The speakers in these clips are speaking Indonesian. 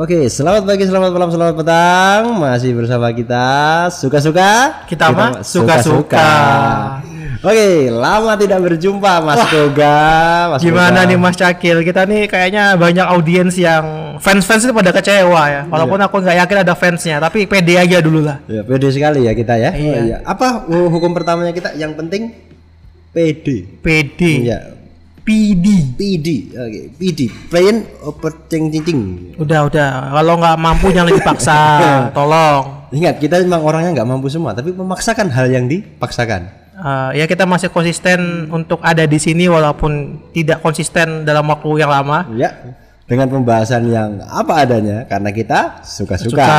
Oke, selamat pagi, selamat malam, selamat petang. Masih bersama kita suka-suka. Kita mah suka-suka. Oke, lama tidak berjumpa Mas Koga. Mas Gimana Koga. nih Mas Cakil? Kita nih kayaknya banyak audiens yang fans-fans itu pada kecewa ya. Walaupun Iya. aku nggak yakin ada fansnya, tapi pede aja dulu lah. Ya, pede sekali ya kita ya. Iya. Oh, iya. Apa hukum pertamanya kita? Yang penting pede. PD, Iya. PD. PD. Oke, PD. Plain oper cing cing cing. Udah udah. Kalau nggak mampu jangan dipaksa. Tolong. Ingat, kita memang orangnya nggak mampu semua, tapi memaksakan hal yang dipaksakan. Eh, ya kita masih konsisten untuk ada di sini walaupun tidak konsisten dalam waktu yang lama. Ya, dengan pembahasan yang apa adanya karena kita suka-suka. Suka.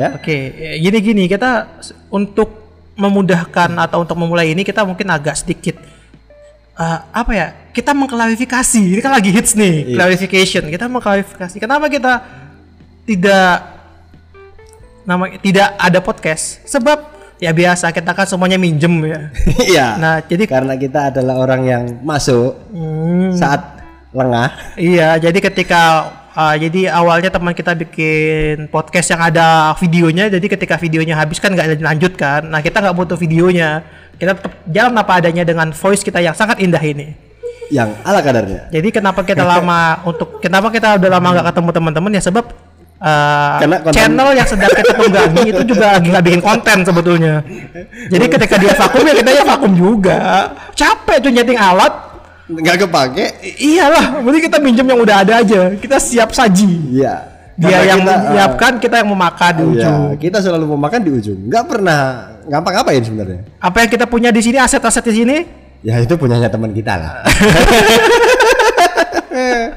Ya. Oke, gini gini kita untuk memudahkan atau untuk memulai ini kita mungkin agak sedikit eh, apa ya? Kita mengklarifikasi. Ini kan lagi hits nih, Iya. clarification. Kita mengklarifikasi. Kenapa kita tidak nama tidak ada podcast? Sebab ya biasa kita kan semuanya minjem ya. Iya. Nah, jadi karena kita adalah orang yang masuk Hmm, saat lengah. Iya, jadi ketika uh, jadi awalnya teman kita bikin podcast yang ada videonya, jadi ketika videonya habis kan nggak dilanjutkan. Nah kita nggak butuh videonya, kita tetap jalan apa adanya dengan voice kita yang sangat indah ini. yang ala kadarnya. Jadi kenapa kita lama untuk kenapa kita udah lama nggak ketemu teman-teman ya sebab uh, Karena konten- channel yang sedang kita tunggangi itu juga lagi nggak bikin konten sebetulnya. Jadi ketika dia vakum ya kita ya vakum juga. Capek tuh nyeting alat, Nggak kepake. Iyalah, mending kita minjem yang udah ada aja. Kita siap saji. Iya. Dia yang kita, menyiapkan, kita yang memakan di uh, ujung. Iya, kita selalu mau makan di ujung. Nggak pernah ngapa-ngapain sebenarnya. Apa yang kita punya di sini, aset-aset di sini, Ya itu punyanya teman kita lah. Nah,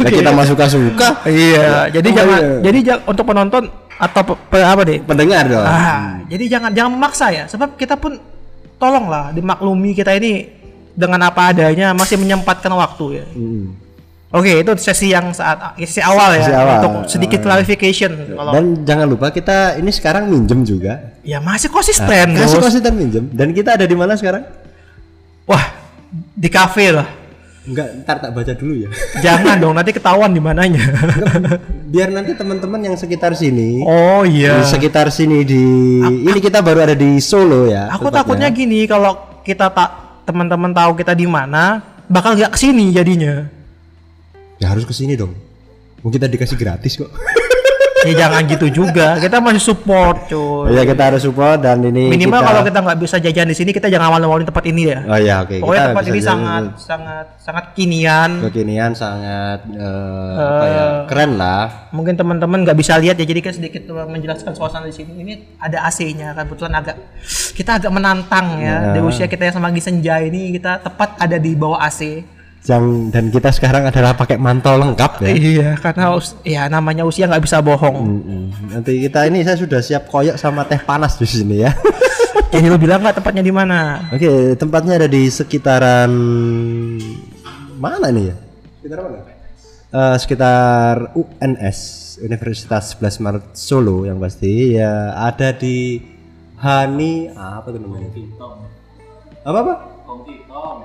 Oke. kita mah suka-suka. Iya, jadi Oh, jangan, iya. jadi ja- untuk penonton atau pe- pe- apa deh? Pendengar dong. Ah, jadi jangan jangan memaksa ya, sebab kita pun tolonglah dimaklumi kita ini dengan apa adanya masih menyempatkan waktu ya. Hmm. Oke, itu sesi yang saat sesi awal ya Sesi awal. untuk sedikit Ah. clarification. Kalau Dan jangan lupa kita ini sekarang minjem juga. ya masih konsisten, Kasih Bos. konsisten minjem. Dan kita ada di mana sekarang? Wah, di kafe lah. Enggak, ntar tak baca dulu ya. Jangan dong, nanti ketahuan di mananya. Biar nanti teman-teman yang sekitar sini, oh iya. di sekitar sini di ini kita baru ada di Solo ya. Aku tempatnya. takutnya gini kalau kita tak teman-teman tahu kita di mana, bakal nggak ke sini jadinya. Ya harus ke sini dong. Mungkin kita dikasih gratis kok. Ya jangan gitu juga. Kita masih support, cuy. ya kita harus support dan ini Minimal kita- kalau kita nggak bisa jajan di sini, kita jangan malu-maluin tempat ini ya. Oh ya oke. Pokoknya kita tempat ini jalan sangat sangat sangat kinian. kekinian sangat eh, apa ya keren lah. Mungkin teman-teman nggak bisa lihat ya, jadi kan sedikit menjelaskan suasana di sini. Ini ada AC-nya, kebetulan agak kita agak menantang ya. Di usia kita yang semakin senja ini, kita tepat ada di bawah AC. Yang dan kita sekarang adalah pakai mantel lengkap ya. Iya, karena us- ya namanya usia nggak bisa bohong. Mm-mm. Nanti kita ini saya sudah siap koyok sama teh panas di sini ya. Jadi lu bilang nggak tempatnya di mana? Oke, tempatnya ada di sekitaran mana nih ya? Sekitar mana? Eh, sekitar UNS Universitas 11 Maret Solo yang pasti ya ada di Hani apa tuh namanya? Apa apa?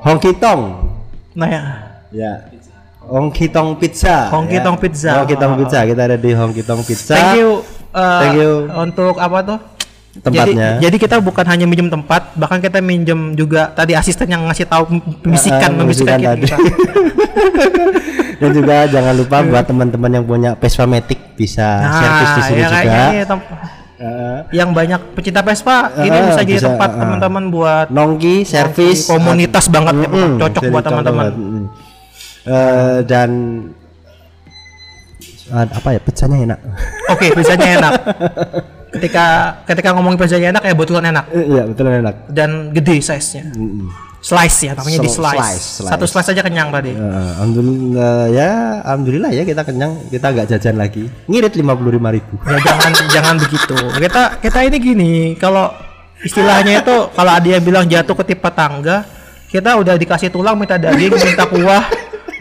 Hongki Tong. Nah ya, Ya. Hongki Tong Pizza. Hongki ya. Tong Pizza. Hongki Tong Pizza. Kita ada di Hongki Tong Pizza. thank you. uh, Thank you. Untuk apa tuh? Tempatnya. Jadi, jadi kita bukan hanya minjem tempat, bahkan kita minjem juga tadi asisten yang ngasih tahu Ah, membisikkan, membisikkan membisikkan kita. tadi. Dan juga jangan lupa buat teman-teman yang punya Vespa Matic bisa servis di sini ya juga. kayak ini Eh, yang banyak pecinta Vespa ini Ah, bisa jadi bisa, tempat ah. teman-teman buat nongki servis komunitas banget ya, Mm-mm, cocok buat teman-teman. Eh, dan ad- apa ya pizzanya enak. Oke, pizzanya enak. Ketika ketika ngomongin pizzanya enak ya betulan enak Iya betul enak. dan gede size-nya. Mm-mm. Slice ya namanya di Sl- slice. slice, slice. Satu slice aja kenyang tadi. Eh, alhamdulillah ya, alhamdulillah ya kita kenyang, kita nggak jajan lagi. Ngirit lima puluh lima ribu. Ya jangan jangan begitu. Kita kita ini gini, kalau istilahnya itu kalau ada yang bilang jatuh ketipa tangga, kita udah dikasih tulang minta daging, minta kuah,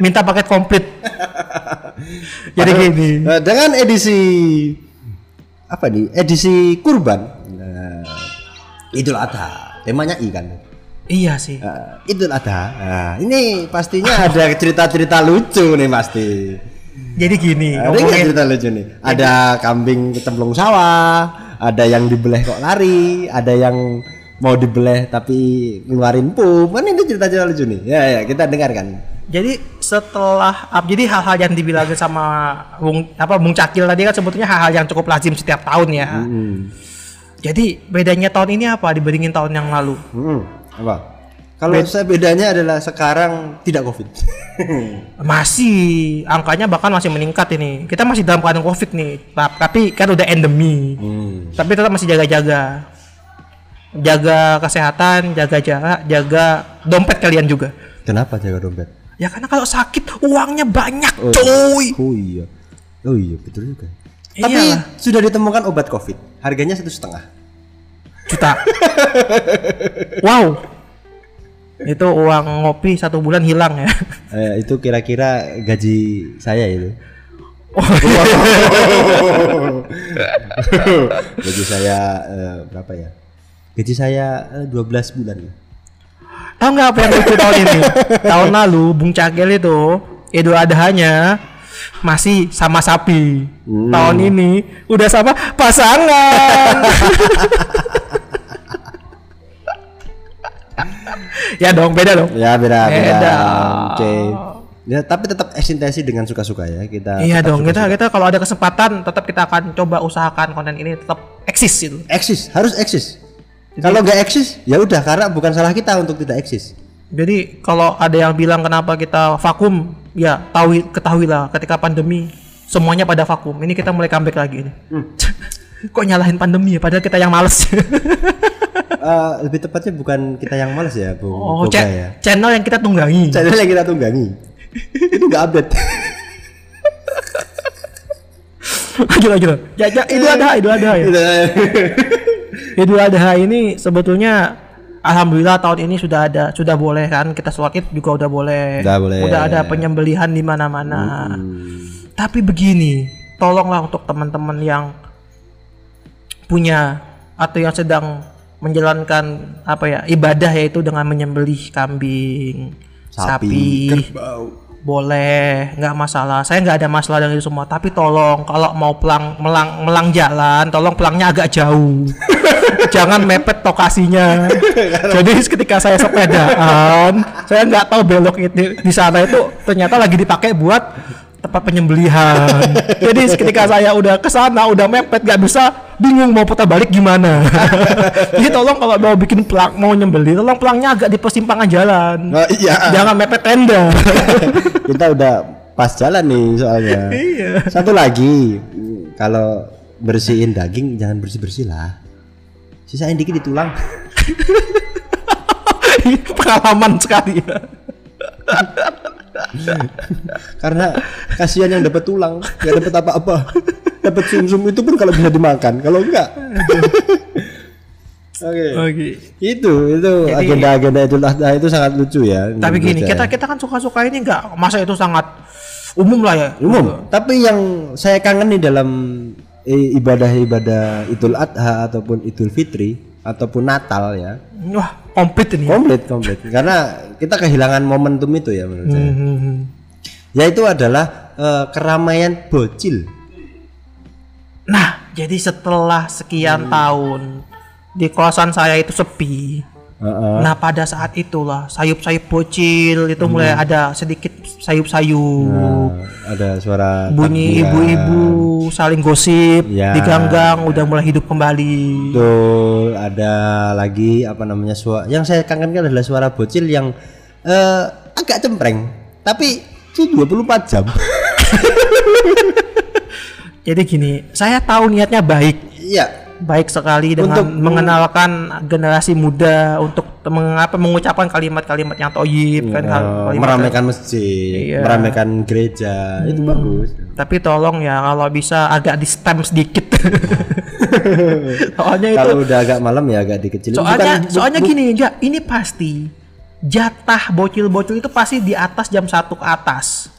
minta paket komplit. Jadi gini. Eh, dengan edisi apa nih? Edisi kurban. Nah, Idul Adha. Temanya ikan. Iya sih. Eh, Idul Adha. Nah, ini pastinya ada cerita-cerita lucu nih pasti. Jadi gini, Ada ngomongin cerita lucu nih? Ada kambing kecemplung sawah, ada yang dibeleh kok lari, ada yang mau dibeleh tapi ngeluarin pup. Kan ini cerita-cerita lucu nih. Ya ya, kita dengarkan. Jadi setelah up, jadi hal-hal yang dibilang sama Bung apa Bung Cakil tadi kan sebetulnya hal-hal yang cukup lazim setiap tahun ya. Hmm. Jadi bedanya tahun ini apa dibandingin tahun yang lalu? Hmm. Apa? Kalau saya bedanya adalah sekarang tidak covid. Masih angkanya bahkan masih meningkat ini. Kita masih dalam keadaan Covid nih. Ta- Tapi kan udah endemi. Hmm. Tapi tetap masih jaga-jaga. Jaga kesehatan, jaga jarak, jaga dompet kalian juga. Kenapa jaga dompet? Ya karena kalau sakit uangnya banyak, Oh, coy. Oh iya. Oh iya betul juga. Iyalah. Tapi sudah ditemukan obat covid. Harganya satu setengah. Juta. wow. Itu uang ngopi satu bulan hilang ya. Eh, itu kira-kira gaji saya itu. gaji saya eh, berapa ya? Gaji saya eh, 12 bulan. Tahu nggak apa yang lucu tahun ini? tahun lalu Bung Cakil itu Idul Adhanya masih sama sapi. Hmm. Tahun ini udah sama pasangan. ya dong, beda dong. Ya beda beda. Beda. Oke. Ya tapi tetap eksistensi dengan suka-suka ya kita. Iya dong, kita suka-suka. kita kalau ada kesempatan tetap kita akan coba usahakan konten ini tetap eksis itu. eksis harus eksis. Kalau nggak eksis ya udah karena bukan salah kita untuk tidak eksis. Jadi kalau ada yang bilang kenapa kita vakum, ya tahu ketahuilah ketika pandemi semuanya pada vakum. Ini kita mulai comeback lagi ini. Kok nyalahin pandemi ya padahal kita yang males. Eh, lebih tepatnya bukan kita yang malas ya, Bung. oh, Boga cha- ya. channel yang kita tunggangi. Channel yang kita tunggangi. itu nggak update. lanjut lanjut. Ya, ya itu ada, itu ada ya. Idul Adha ini sebetulnya alhamdulillah tahun ini sudah ada, sudah boleh kan kita sholat Id juga udah boleh. Udah boleh. Udah ada penyembelihan di mana-mana. Tapi begini, tolonglah untuk teman-teman yang punya atau yang sedang menjalankan apa ya ibadah yaitu dengan menyembelih kambing, sapi, kerbau. boleh nggak masalah. Saya nggak ada masalah dengan itu semua. Tapi tolong kalau mau pelang melang melang jalan tolong pelangnya agak jauh. Jangan mepet lokasinya jadi ketika saya sepedaan saya nggak tahu belok itu di sana itu ternyata lagi dipakai buat tempat penyembelihan. Jadi ketika saya udah ke sana udah mepet nggak bisa bingung mau putar balik gimana jadi tolong kalau mau bikin pelang mau nyembeli tolong pelangnya agak di persimpangan jalan Oh, iya. jangan mepet tenda kita udah pas jalan nih soalnya. Iya. Satu lagi, kalau bersihin daging jangan bersih-bersih lah. Sisain dikit di tulang. pengalaman sekali ya. Karena kasihan yang dapat tulang, nggak dapat apa-apa. Dapat sumsum itu pun kalau bisa dimakan, kalau enggak. Oke. Oke. Itu itu Jadi- agenda-agenda Idul Adha itu sangat lucu ya. Tapi gini, kita kita kan suka-suka ini enggak masa itu sangat umum lah ya. umum. Tapi yang saya kangen nih dalam eh, ibadah-ibadah Idul Adha ataupun Idul Fitri ataupun Natal ya. Wah, komplit ini. Komplit, komplit. Karena kita kehilangan momentum itu ya menurut saya. Hmm, hmm, hmm. Yaitu adalah eh, keramaian bocil. Nah, jadi setelah sekian tahun di kosan saya itu sepi. Heeh. Nah, pada saat itulah sayup-sayup bocil itu mulai ada sedikit sayup-sayup. Nah, ada suara Bunyi ibu-ibu saling gosip Ya. di ganggang udah mulai hidup kembali. Betul, ada lagi apa namanya suara yang saya kangenkan adalah suara bocil yang eh, agak cempreng, tapi itu 24 jam. Jadi gini, saya tahu niatnya baik, Iya, baik sekali dengan Untuk- mengenalkan generasi muda untuk mengapa mengucapkan kalimat-kalimat yang toyib kan eh, kalimat meramaikan masjid, Iya. meramaikan gereja, itu bagus. tapi tolong ya kalau bisa agak di stem sedikit soalnya itu Kalau udah agak malam ya agak dikecilin. soalnya Bukan- bu- soalnya gini ya ini pasti jatah bocil-bocil itu pasti di atas jam satu ke atas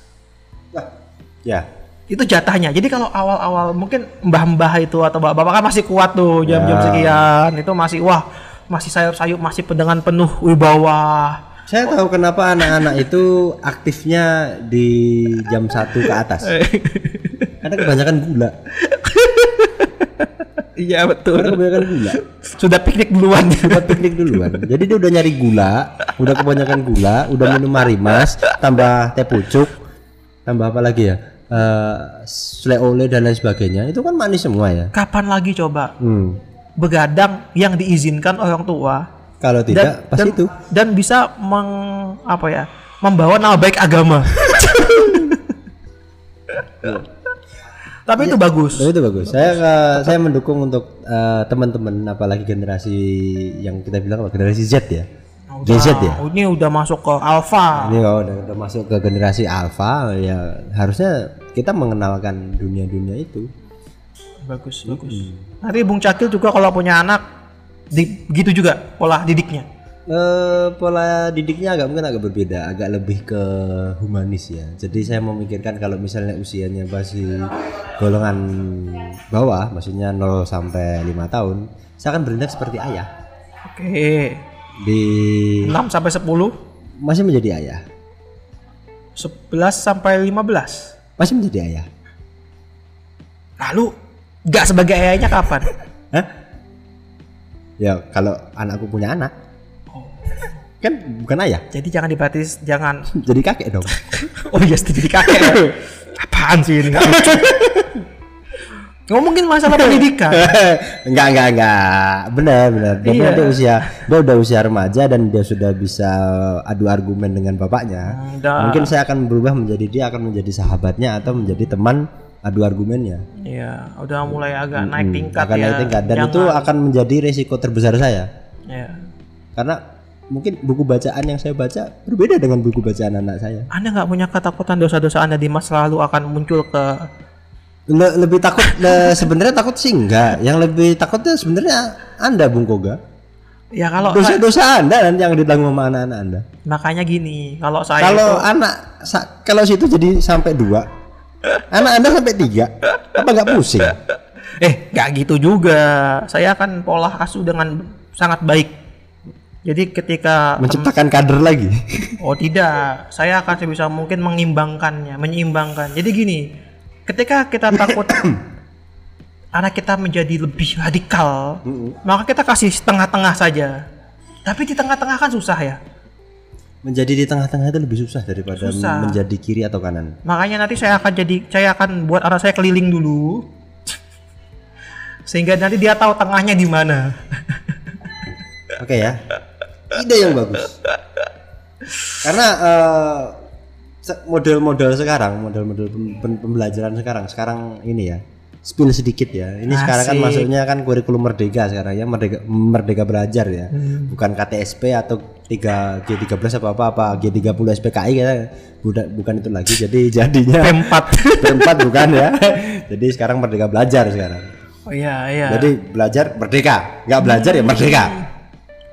Ya, itu jatahnya jadi kalau awal-awal mungkin mbah-mbah itu atau bapak-bapak kan masih kuat tuh jam-jam Ya. sekian itu masih wah masih sayup-sayup masih dengan penuh wibawa Saya tahu kenapa anak-anak itu aktifnya di jam 1 ke atas. Karena kebanyakan gula. Iya betul. Karena kebanyakan gula. Sudah piknik duluan. Buat piknik duluan. Jadi dia udah nyari gula, udah kebanyakan gula, udah minum marimas, tambah teh pucuk, tambah apa lagi ya? Eh, selai oleh dan lain sebagainya. Itu kan manis semua ya. Kapan lagi coba Hmm. begadang yang diizinkan orang tua Kalau tidak, pas dan, itu. dan bisa meng apa ya membawa nama baik agama. Tapi itu bagus. Itu bagus. Saya eh, saya mendukung untuk eh, teman-teman apalagi generasi yang kita bilang generasi Z ya. GZ ya. Nah, ini udah masuk ke alpha. Ini kalau udah, udah masuk ke generasi alpha ya harusnya kita mengenalkan dunia-dunia itu. Bagus, bagus. Nanti Bung Cakil juga kalau punya anak di, gitu juga pola didiknya. Eh, pola didiknya agak mungkin agak berbeda, agak lebih ke humanis ya. Jadi saya memikirkan kalau misalnya usianya masih golongan bawah, maksudnya 0 sampai 5 tahun, saya akan bertindak seperti ayah. Oke. Di 6 sampai 10, masih menjadi ayah, 11 sampai 15. masih menjadi ayah. Lalu nggak sebagai ayahnya kapan? Hah? Ya kalau anakku punya anak, kan bukan ayah, Jadi jangan dibatis, jangan. jadi kakek dong. Oh iya, jadi kakek. ya? Apaan sih ini? Nggak. Ngomongin masalah pendidikan. enggak enggak enggak benar benar dia Iya. dia usia dia udah usia remaja dan dia sudah bisa adu argumen dengan bapaknya Udah. mungkin saya akan berubah menjadi dia akan menjadi sahabatnya atau menjadi teman adu argumennya Iya, udah mulai agak naik tingkat akan ya. naik tingkat dan Jangan- itu akan menjadi resiko terbesar saya Ya. karena mungkin buku bacaan yang saya baca berbeda dengan buku bacaan anak saya Anda nggak punya ketakutan dosa-dosa Anda di masa lalu akan muncul ke Le- lebih takut le- sebenarnya takut sih enggak. Yang lebih takutnya sebenarnya anda bung koga. Ya kalau dosa-dosa anda nanti yang ditanggung sama anak-anak anda. Makanya gini, kalau saya kalau itu anak kalau situ jadi sampai dua. Anak anda sampai tiga. Apa nggak pusing? Eh nggak gitu juga. Saya akan pola asuh dengan sangat baik. Jadi ketika menciptakan kader lagi. Oh tidak, saya akan sebisa mungkin mengimbangkannya, menyeimbangkan. Jadi gini, ketika kita takut anak kita menjadi lebih radikal, maka kita kasih setengah-tengah saja. Tapi di tengah-tengah kan susah ya. menjadi di tengah-tengah itu lebih susah daripada Susah. menjadi kiri atau kanan Makanya nanti saya akan jadi saya akan buat anak saya keliling dulu. Sehingga nanti dia tahu tengahnya di mana. oke ya ide yang bagus karena se- model-model sekarang model-model pem- pem- pembelajaran sekarang sekarang ini ya spill sedikit ya ini sekarang kan Asik. masuknya kan kurikulum merdeka sekarang ya merdeka merdeka belajar ya bukan KTSP atau 3 G13 apa apa apa G30 SPKI ya bukan bukan itu lagi jadi jadinya P4. P4 bukan ya jadi sekarang merdeka belajar sekarang Oh iya iya. jadi belajar merdeka nggak belajar ya merdeka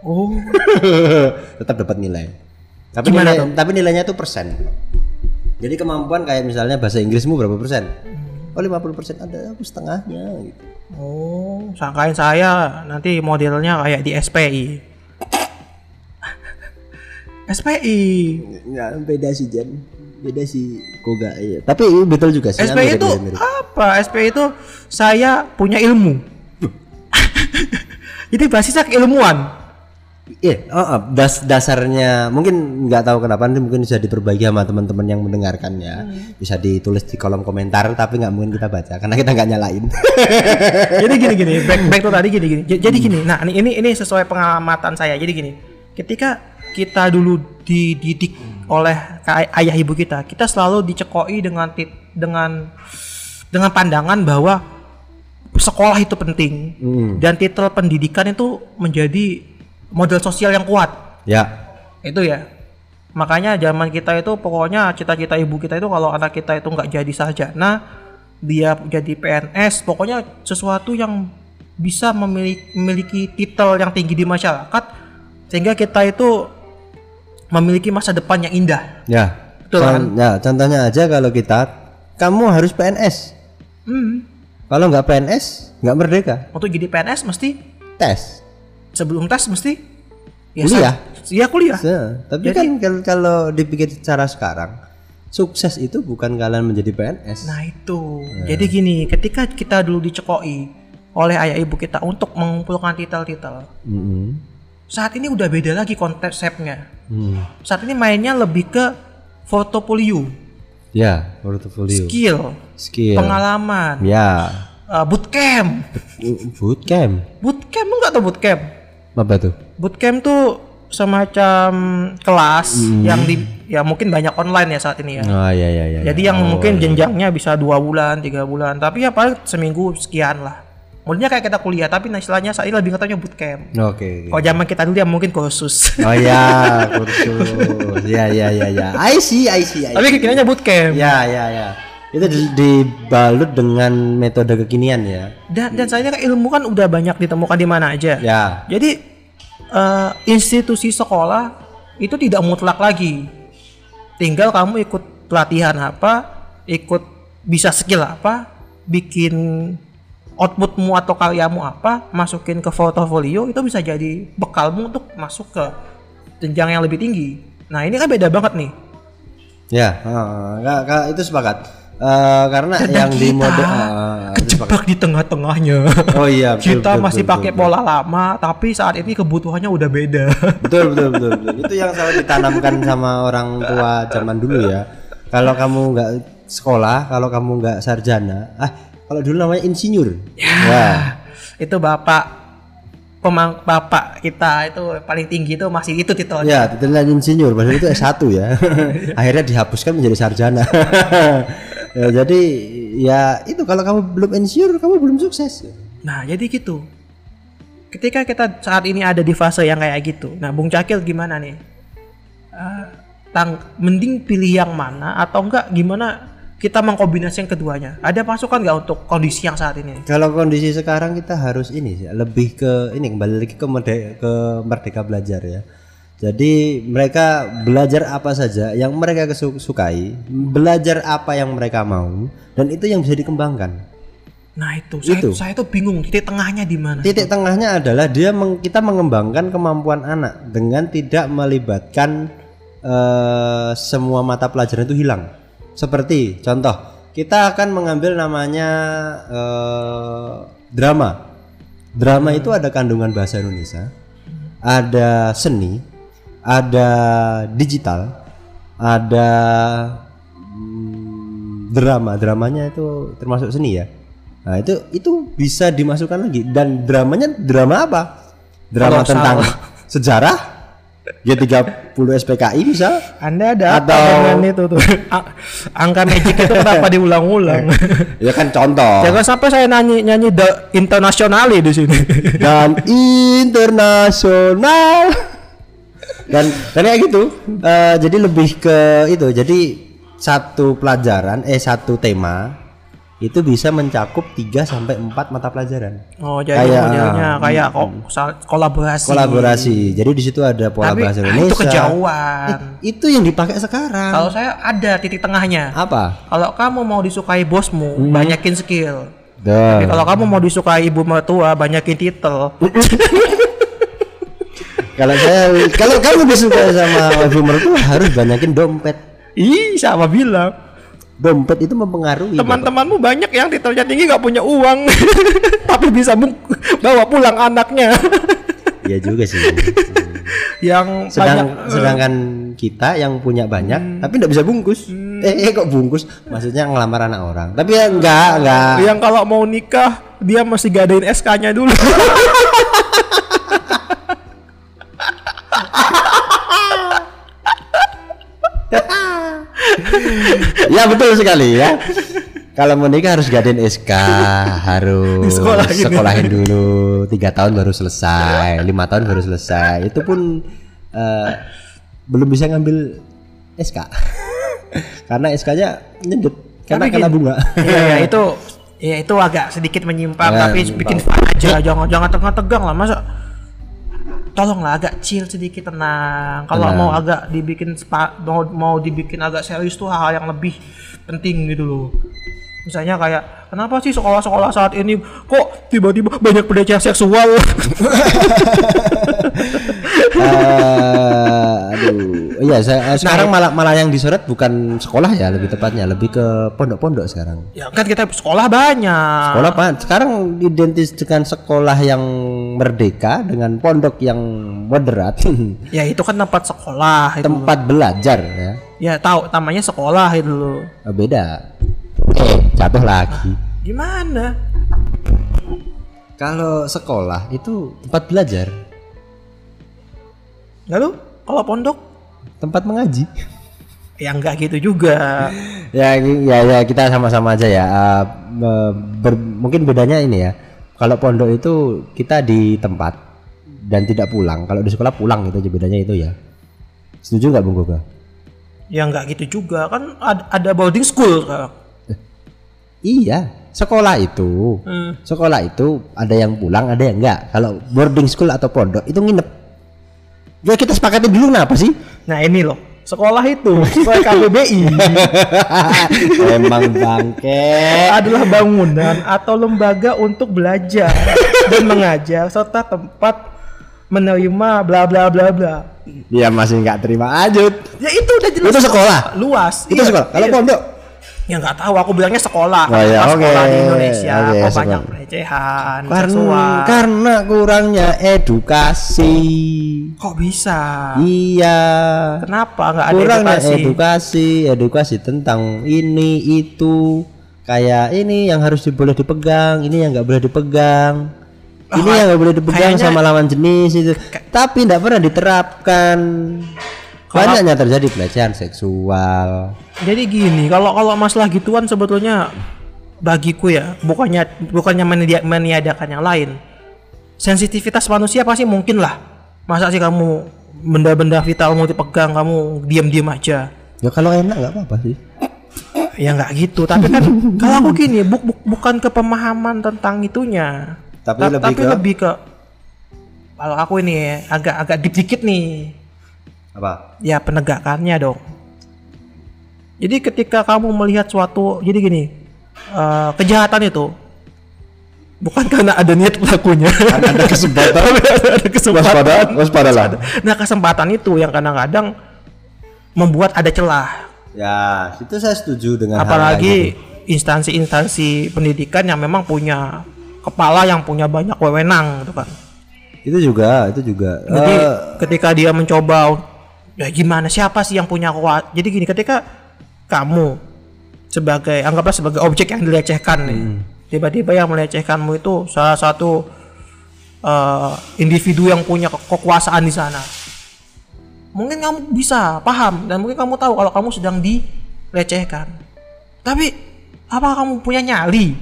oh. tetap dapat nilai. Tapi Gimana nilai, tapi nilainya tuh persen. Jadi kemampuan kayak misalnya bahasa Inggrismu berapa persen? Oh 50 persen ada aku setengahnya gitu. Oh, sangkain saya nanti modelnya kayak di SPI. SPI. Nggak beda sih Jan, beda sih Koga iya. Tapi betul juga sih. SPI mirip, itu mirip. apa? SPI itu saya punya ilmu. Jadi basisnya keilmuan. Iya, oh, oh, das dasarnya mungkin nggak tahu kenapa nanti mungkin bisa diperbaiki sama teman-teman yang mendengarkannya. Hmm. Bisa ditulis di kolom komentar tapi nggak mungkin kita baca karena kita nggak nyalain. Jadi gini gini, back back tuh tadi gini gini. Jadi gini. Nah, ini ini sesuai pengamatan saya. Jadi gini, ketika kita dulu dididik oleh ka- ayah ibu kita, kita selalu dicekoi dengan dengan dengan pandangan bahwa sekolah itu penting Hmm. dan titel pendidikan itu menjadi model sosial yang kuat. ya, Itu ya. Makanya zaman kita itu pokoknya cita-cita ibu kita itu kalau anak kita itu nggak jadi sarjana, dia jadi PNS, pokoknya sesuatu yang bisa memiliki, memiliki titel yang tinggi di masyarakat sehingga kita itu memiliki masa depan yang indah. ya. Betul kan? Ya, contohnya aja kalau kita kamu harus PNS. Hmm. Kalau nggak PNS, nggak merdeka. Untuk jadi PNS mesti Tes. Sebelum tes mesti Ya, kuliah. Iya kuliah. Se- tapi Jadi- kan kal- kalau dipikir secara sekarang, sukses itu bukan kalian menjadi PNS. Nah itu. Jadi gini, ketika kita dulu dicekoi oleh ayah ibu kita untuk mengumpulkan titel-titel, saat ini udah beda lagi konsepnya. Hmm. Saat ini mainnya lebih ke portofolio, Ya, portfolio, skill, skill, pengalaman, ya, uh, bootcamp. bootcamp, Bootcamp enggak tuh bootcamp? Apa tuh? Bootcamp tuh semacam kelas Hmm. yang di ya mungkin banyak online ya saat ini ya. Oh iya iya iya. Jadi yang mungkin jenjangnya bisa dua bulan, tiga bulan, tapi ya paling seminggu sekian lah. Modelnya kayak kita kuliah, tapi nah istilahnya ini lebih katanya bootcamp. Oke. oke. Kalau zaman kita dulu ya mungkin kursus. Oh ya, kursus. Ya ya ya ya. I see, I see, I see. tapi kekiniannya bootcamp. Ya ya ya. Itu di- dibalut dengan metode kekinian ya. Dan dan saya kan ilmu kan udah banyak ditemukan di mana aja. Ya. Jadi eh, institusi sekolah itu tidak mutlak lagi. Tinggal kamu ikut pelatihan apa, ikut bisa skill apa, bikin outputmu atau karyamu apa, masukin ke portofolio itu bisa jadi bekalmu untuk masuk ke jenjang yang lebih tinggi. Nah ini kan beda banget nih. Ya, nggak- itu sepakat. Eh, karena yang di mode sepakat. Kejebak di tengah-tengahnya. Oh iya, betul, kita betul, masih betul, pakai betul. pola lama, tapi saat ini kebutuhannya udah beda. betul betul betul betul itu yang selalu ditanamkan sama orang tua zaman dulu ya kalau kamu nggak sekolah kalau kamu nggak sarjana ah kalau dulu namanya insinyur ya, itu bapak pemang bapak kita itu paling tinggi itu masih itu titelnya. ya titelnya insinyur padahal itu S1 ya akhirnya dihapuskan menjadi sarjana ya, jadi ya itu kalau kamu belum insinyur kamu belum sukses Nah, jadi gitu. Ketika kita saat ini ada di fase yang kayak gitu. Nah, Bung Cakil gimana nih? Eh, tang mending pilih yang mana atau enggak gimana kita mengkombinasikan keduanya? Ada masukan nggak untuk kondisi yang saat ini? kalau kondisi sekarang kita harus ini sih lebih ke ini kembali lagi ke merde- ke merdeka belajar ya jadi mereka belajar apa saja yang mereka sukai belajar apa yang mereka mau dan itu yang bisa dikembangkan Nah, itu. Saya Itu. saya tuh bingung titik tengahnya di mana. titik tengahnya adalah dia meng- kita mengembangkan kemampuan anak dengan tidak melibatkan eh, semua mata pelajaran itu hilang seperti contoh kita akan mengambil namanya eh, drama drama itu ada kandungan bahasa Indonesia ada seni ada digital ada hmm, drama dramanya itu termasuk seni ya nah itu itu bisa dimasukkan lagi dan dramanya drama apa drama Kolosal. tentang sejarah G30 SPKI bisa Anda ada Atau- dengan itu tuh? Angka magic itu kenapa diulang-ulang? ya kan contoh Jangan sampai saya nyanyi nyanyi the internationally di sini. dan internasional dan dan kayak gitu Eh, jadi lebih ke itu jadi satu pelajaran eh satu tema itu bisa mencakup 3 sampai 4 mata pelajaran Oh, jadi Kayak- modelnya kayak kok sal- kolaborasi. kolaborasi jadi di situ ada pola Tapi bahasa ah, Indonesia itu kejauhan. itu yang dipakai sekarang Kalau saya ada titik tengahnya. apa Kalau kamu mau disukai bosmu, Hmm. banyakin skill. Dah. Tapi kalau kamu mau disukai ibu mertua, banyakin titel. kalau saya kalau kamu disuka sama ibu mertua harus banyakin dompet. Ih, siapa bilang? dompet itu mempengaruhi Teman-temanmu banyak yang titelnya tinggi nggak punya uang, tapi bisa bawa pulang anaknya. Iya juga sih. Yang sedang banyak sedangkan kita yang punya banyak tapi tidak bisa bungkus. Eh, eh kok bungkus? Maksudnya ngelamar anak orang. Tapi ya enggak enggak yang kalau mau nikah dia masih gadain SK-nya dulu. ya betul sekali ya. Kalau mau nikah harus gadain SK harus Disekolahin. sekolahin dulu. Tiga tahun baru selesai lima tahun baru selesai. Itu pun eh, belum bisa ngambil SK karena SK-nya nyedut karena kena bunga. Iya, ya, itu ya itu agak sedikit menyimpang Ya, tapi menyimpang. bikin fun aja jangan jangan tegang-tegang lah masa tolonglah agak chill sedikit tenang. Kalau mau agak dibikin spa, mau mau dibikin agak serius tuh hal-hal yang lebih penting gitu loh. Misalnya kayak kenapa sih sekolah-sekolah saat ini kok tiba-tiba banyak pelecehan seksual? Aduh, iya saya, eh, sekarang malah malah yang disorot bukan sekolah ya lebih tepatnya, lebih ke pondok-pondok sekarang. Ya kan kita sekolah banyak. Sekolah apa? Sekarang identis dengan sekolah yang merdeka dengan pondok yang moderat, Ya itu kan tempat sekolah itu. tempat belajar ya. Ya tahu namanya sekolah itu loh. Oh, beda. Eh, jatuh lagi. Gimana? Kalau sekolah itu tempat belajar, Lalu kalau pondok tempat mengaji. ya enggak gitu juga. ya, ya, ya kita sama-sama aja ya. Eh, me- ber- mungkin bedanya ini ya. Kalau pondok itu kita di tempat dan tidak pulang. Kalau di sekolah pulang itu aja bedanya itu ya. Setuju nggak Bung Goga? Ya enggak gitu juga kan ada, ada boarding school sekarang. Iya, sekolah itu. Hmm. Sekolah itu ada yang pulang, ada yang enggak. Kalau boarding school atau pondok itu nginep. Ya kita sepakatin dulu kenapa sih? Nah ini loh sekolah itu sesuai KBBI Emang bangke. adalah bangunan atau lembaga untuk belajar dan mengajar serta tempat menerima bla bla bla bla. Dia masih nggak terima ajut. Ya itu udah jelas. Itu sekolah? Luas. Itu Iya. sekolah. Kalau Iya. pondok Ya nggak tahu, aku bilangnya sekolah. Oh, iya, Karena sekolah di Indonesia Oke, kok sekolah. banyak pelecehan, karena seksual. karena kurangnya edukasi. Kok bisa? Iya. Kenapa nggak ada Kurangnya edukasi? edukasi, edukasi tentang ini itu kayak ini yang harus boleh dipegang, ini yang nggak boleh dipegang. Ini yang nggak boleh dipegang kayaknya- sama lawan jenis itu. Tapi tidak pernah diterapkan. Banyaknya terjadi pelecehan seksual. Jadi gini, kalau kalau masalah gituan sebetulnya bagiku ya, bukannya bukannya media- meniadakan yang lain. Sensitivitas manusia pasti mungkin lah. Masa sih kamu benda-benda vital mau dipegang kamu diam-diam aja? Ya kalau enak nggak apa-apa sih. Ya nggak gitu, tapi kan kalau aku gini, buk, buk- bukan ke pemahaman tentang itunya. Tapi Ta- lebih tapi ke- lebih ke kalau aku ini ya, agak agak dikit nih. Apa? ya penegakannya dong. Jadi ketika kamu melihat suatu, jadi gini, eh, kejahatan itu bukan karena ada niat pelakunya, Ada kesempatan. ada kesempatan. waspadalah. Nah kesempatan itu yang kadang-kadang membuat ada celah, Ya, itu saya setuju dengan apalagi kayak instansi-instansi pendidikan yang memang punya kepala yang punya banyak wewenang, gitu kan. gitu. Itu juga, itu juga. Jadi Eh, ketika dia mencoba ya gimana siapa sih yang punya kuat? Jadi gini ketika kamu sebagai anggaplah sebagai objek yang dilecehkan nih. Tiba-tiba yang melecehkanmu itu salah satu eh, individu yang punya ke- kekuasaan di sana. Mungkin kamu bisa paham dan mungkin kamu tahu kalau kamu sedang dilecehkan. Tapi apa kamu punya nyali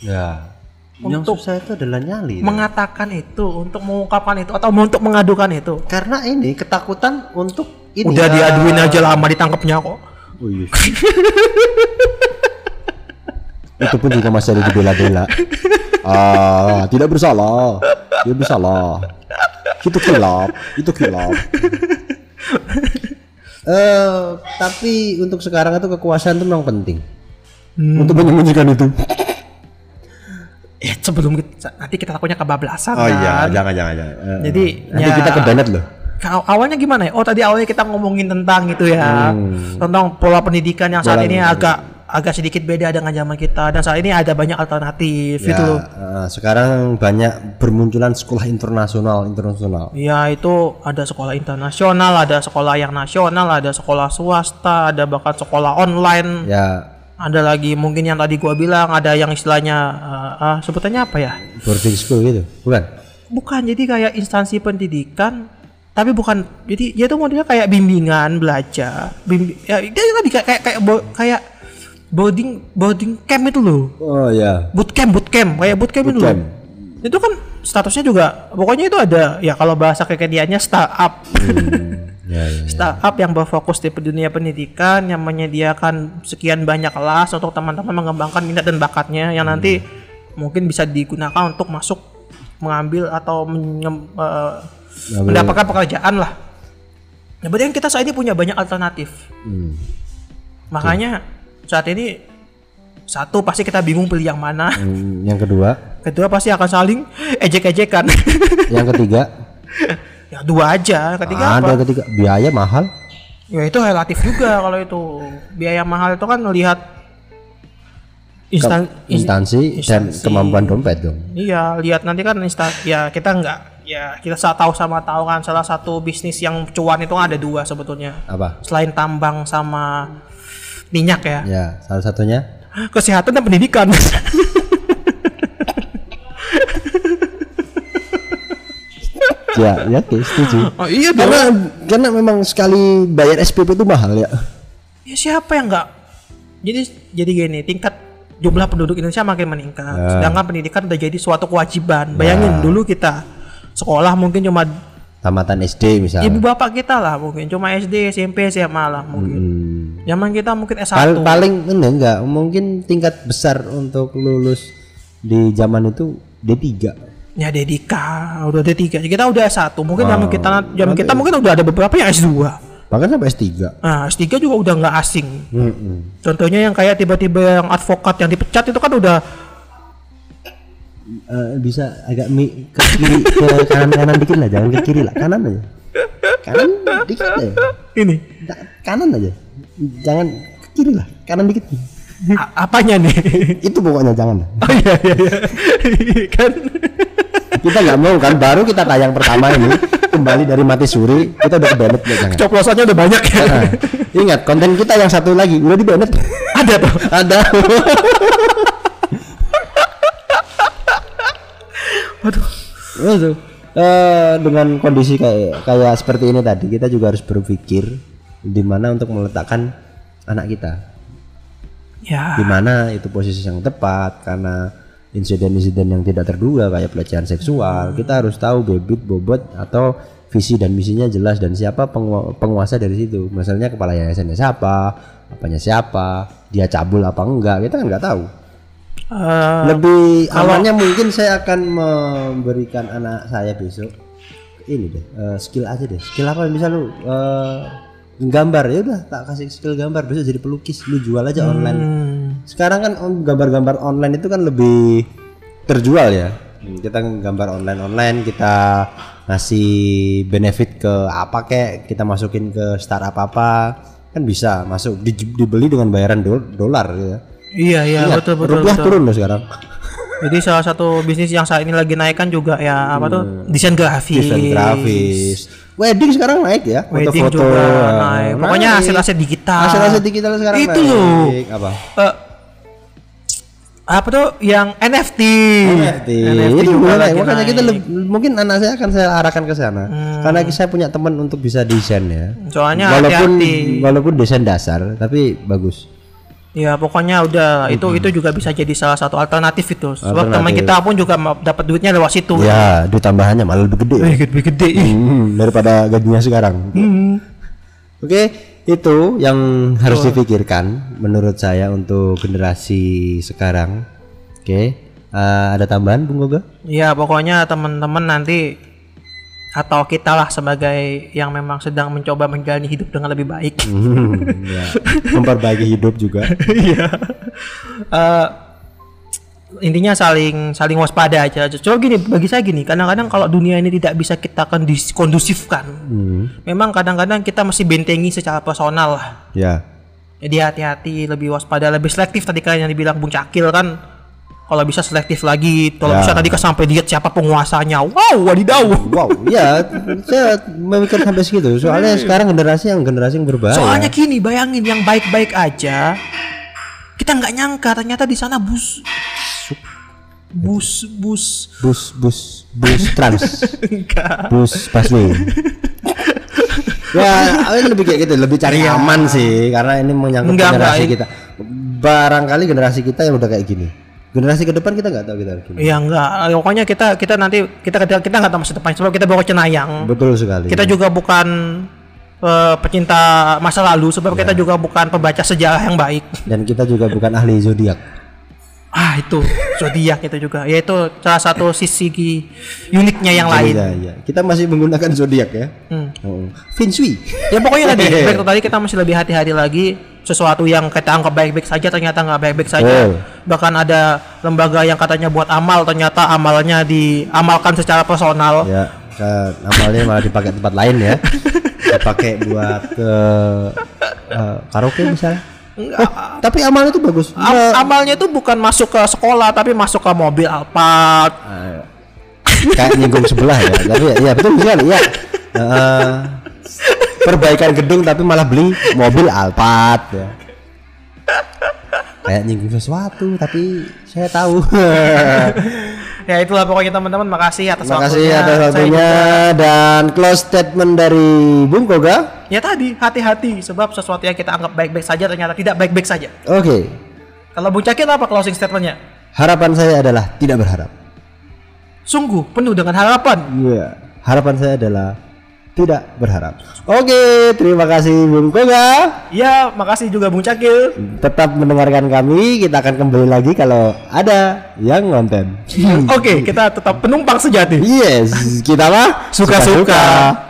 ya. Yang Untuk susah itu adalah nyali. mengatakan itu, untuk mengungkapkan itu atau untuk mengadukan itu? Karena ini ketakutan untuk ini. Udah ya. diaduin aja lama ditangkapnya kok. Oh, iya. itu pun juga masih ada dibela-bela. Ah, tidak bersalah. Tidak bersalah. Itu kilap, itu kilap. Eh, tapi untuk sekarang itu kekuasaan itu memang penting. Untuk menyembunyikan itu. Ya sebelum kita, nanti kita takutnya kebablasan Oh iya, kan. jangan jangan jangan. Eh, Jadi, nanti ya- kita ke Bennett loh. Ka- awalnya gimana ya? Oh tadi awalnya kita ngomongin tentang itu ya, tentang pola pendidikan yang saat Hmm. Pola ini pendidikan. agak agak sedikit beda dengan zaman kita dan saat ini ada banyak alternatif Ya, gitu loh. eh, sekarang banyak bermunculan sekolah internasional internasional. Ya itu ada sekolah internasional, ada sekolah yang nasional, ada sekolah swasta, ada bahkan sekolah online, Ya ada lagi mungkin yang tadi gua bilang ada yang istilahnya eh, ah, sebutannya apa ya? boarding school gitu, bukan? Bukan, jadi kayak instansi pendidikan, tapi bukan. Jadi dia tuh modelnya kayak bimbingan belajar, bimbi, ya dia lebih kayak kayak kayak, bo- kayak boarding boarding camp itu loh, Oh ya. bootcamp bootcamp kayak bootcamp, itu loh. Itu kan statusnya juga, pokoknya itu ada ya kalau bahasa kekiniannya startup, Ya, ya. startup yang berfokus di dunia pendidikan, yang menyediakan sekian banyak kelas untuk teman-teman mengembangkan minat dan bakatnya, yang nanti mungkin bisa digunakan untuk masuk mengambil atau menyem- Ngambil- mendapatkan pekerjaan lah. Nah, berarti kan kita saat ini punya banyak alternatif. Hmm. Makanya saat ini satu pasti kita bingung pilih yang mana. Hmm, Yang kedua, Kedua pasti akan saling ejek-ejekan. yang ketiga, Ya dua aja, ketiga ada apa? ketiga biaya mahal Ya itu relatif juga kalau itu biaya mahal itu kan melihat instan ins- instansi dan instansi. kemampuan dompet dong Iya, lihat nanti kan instan ya kita nggak ya kita tahu sama tahu kan salah satu bisnis yang cuan itu ada dua sebetulnya. apa Selain tambang sama minyak ya. ya salah satunya Kesehatan dan pendidikan. ya ya oke setuju oh iya dong. karena karena memang sekali bayar SPP itu mahal ya Ya siapa yang nggak? Jadi jadi gini, tingkat jumlah penduduk Indonesia makin meningkat. Ya. Sedangkan pendidikan udah jadi suatu kewajiban. Bayangin dulu kita sekolah mungkin cuma tamatan SD misalnya ibu bapak kita lah mungkin cuma SD, SMP, SMA lah mungkin. Hmm. Zaman kita mungkin S1. Pal- paling enggak, enggak mungkin tingkat besar untuk lulus di zaman itu D3 Ya D3, udah D3. Kita udah S1. Mungkin zaman kita zaman kita mungkin udah ada beberapa yang S2. bahkan sampai S3 Nah, S3 juga udah nggak asing. Mm-mm. Contohnya yang kayak tiba-tiba yang advokat yang dipecat itu kan udah Eh, bisa agak mi ke kiri ke kanan kanan dikit lah jangan ke kiri lah kanan aja kanan dikit aja ini kanan aja jangan ke kiri lah kanan dikit A- apanya nih? itu pokoknya jangan lah. Oh iya iya iya. kan kita nggak mau kan baru kita tayang pertama ini kembali dari mati suri kita udah ke banned ya jangan coplosannya udah banyak ya. Nah, ingat konten kita yang satu lagi udah di banned Ada tuh. ada Waduh. Itu. Eh, dengan kondisi kayak kayak seperti ini tadi kita juga harus berpikir di mana untuk meletakkan anak kita Ya. di mana itu posisi yang tepat karena insiden-insiden yang tidak terduga kayak pelecehan seksual. Kita harus tahu bibit bobot atau visi dan misinya jelas dan siapa pengu- penguasa dari situ. Misalnya kepala yayasannya siapa apanya siapa dia cabul apa enggak kita kan nggak tahu. Eh, lebih amannya mungkin saya akan memberikan anak saya besok ini deh eh, skill aja deh. Skill apa? Misal lu eh, gambar ya udah tak kasih skill gambar besok jadi pelukis lu jual aja online. Hmm, sekarang kan gambar-gambar online itu kan lebih terjual ya Hmm, kita gambar online online kita ngasih benefit ke apa kek kita masukin ke startup apa kan bisa masuk di- dibeli dengan bayaran dol- dolar ya iya iya Ingat, betul betul. rupiah betul. turun loh sekarang Jadi salah satu bisnis yang saat ini lagi naik kan juga ya apa tuh desain grafis. desain grafis wedding sekarang naik ya Wedding foto-foto juga eh, naik. Pokoknya naik. hasil-hasil digital. hasil-hasil digital sekarang Itu naik. loh. apa Eh, apa tuh? Yang NFT. NFT, NFT itu lagi makanya kita leb- mungkin anak saya akan saya arahkan ke sana. Karena saya punya teman untuk bisa desain ya. Soalnya walaupun hati-hati. walaupun desain dasar tapi bagus. Ya pokoknya udah itu itu juga bisa jadi salah satu alternatif itu. Sebab teman kita pun juga dapat duitnya lewat situ. ya duit tambahannya malah lebih gede. Eh, gede gede. Hmm, daripada gajinya sekarang. Oke itu yang harus dipikirkan menurut saya untuk generasi sekarang oke eh, ada tambahan Bung Goga Ya pokoknya teman-teman nanti atau kita lah sebagai yang memang sedang mencoba menjalani hidup dengan lebih baik. Hmm, ya. memperbaiki hidup juga Iya. Eh, intinya saling saling waspada aja. Coba gini bagi saya gini, kadang-kadang kalau dunia ini tidak bisa kita kondis- kondusifkan, Hmm, memang kadang-kadang kita mesti bentengi secara personal lah. ya Jadi hati-hati, lebih waspada, lebih selektif tadi kan yang dibilang Bung Cakil kan. Kalau bisa selektif lagi, kalau Ya. bisa tadi kan sampai lihat siapa penguasanya. Wow, wadidaw. Wow, ya saya memikir sampai segitu. Soalnya sekarang generasi yang generasi yang berbahaya. Soalnya gini, bayangin yang baik-baik aja, kita nggak nyangka ternyata di sana bus, bus, bus, bus bus bus trans, enggak. bus busway. ya, ini lebih kayak gitu, lebih cari aman sih karena ini menyangkut Enggak, generasi enggak. kita. Barangkali generasi kita yang udah kayak gini. Generasi ke depan kita nggak tahu kita gimana. Ya enggak, pokoknya kita kita nanti kita kita kita nggak tahu masa depan sebab kita baru cenayang. Betul sekali. Kita juga bukan eh, pecinta masa lalu sebab kita juga bukan pembaca sejarah yang baik. Dan kita juga bukan ahli zodiak. Ah itu zodiak itu juga, yaitu salah satu sisi uniknya yang lain. Iya, iya. Kita masih menggunakan zodiak ya. Hmm. Oh. Feng Shui. Ya pokoknya tadi, baik tadi kita mesti lebih hati-hati lagi sesuatu yang kita anggap baik-baik saja ternyata nggak baik-baik saja. Betul. Bahkan ada lembaga yang katanya buat amal ternyata amalnya diamalkan secara personal. Ya. ke amalnya malah dipakai tempat lain ya. dipakai buat ke eh, karaoke misalnya. Oh, tapi amalnya itu bagus. Am- amalnya itu bukan masuk ke sekolah tapi masuk ke mobil Alphard. Eh, kayak nyinggung sebelah ya. Tapi ya, ya betul sekali ya. Eh, perbaikan gedung tapi malah beli mobil Alphard ya. Kayak nyinggung sesuatu tapi saya tahu. Ya itulah pokoknya teman-teman makasih atas Terima kasih waktunya. atas waktunya dan close statement dari Bung Koga. Ya tadi hati-hati sebab sesuatu yang kita anggap baik-baik saja ternyata tidak baik-baik saja. Oke, Kalau Bung Cakil apa closing statementnya? harapan saya adalah tidak berharap. Sungguh penuh dengan harapan. Iya, harapan saya adalah tidak berharap. Oke, terima kasih Bung Koga. Ya makasih juga Bung Cakil. Tetap mendengarkan kami. Kita akan kembali lagi kalau ada yang ngonten. Oke kita tetap penumpang sejati. Yes, kita mah Suka-suka.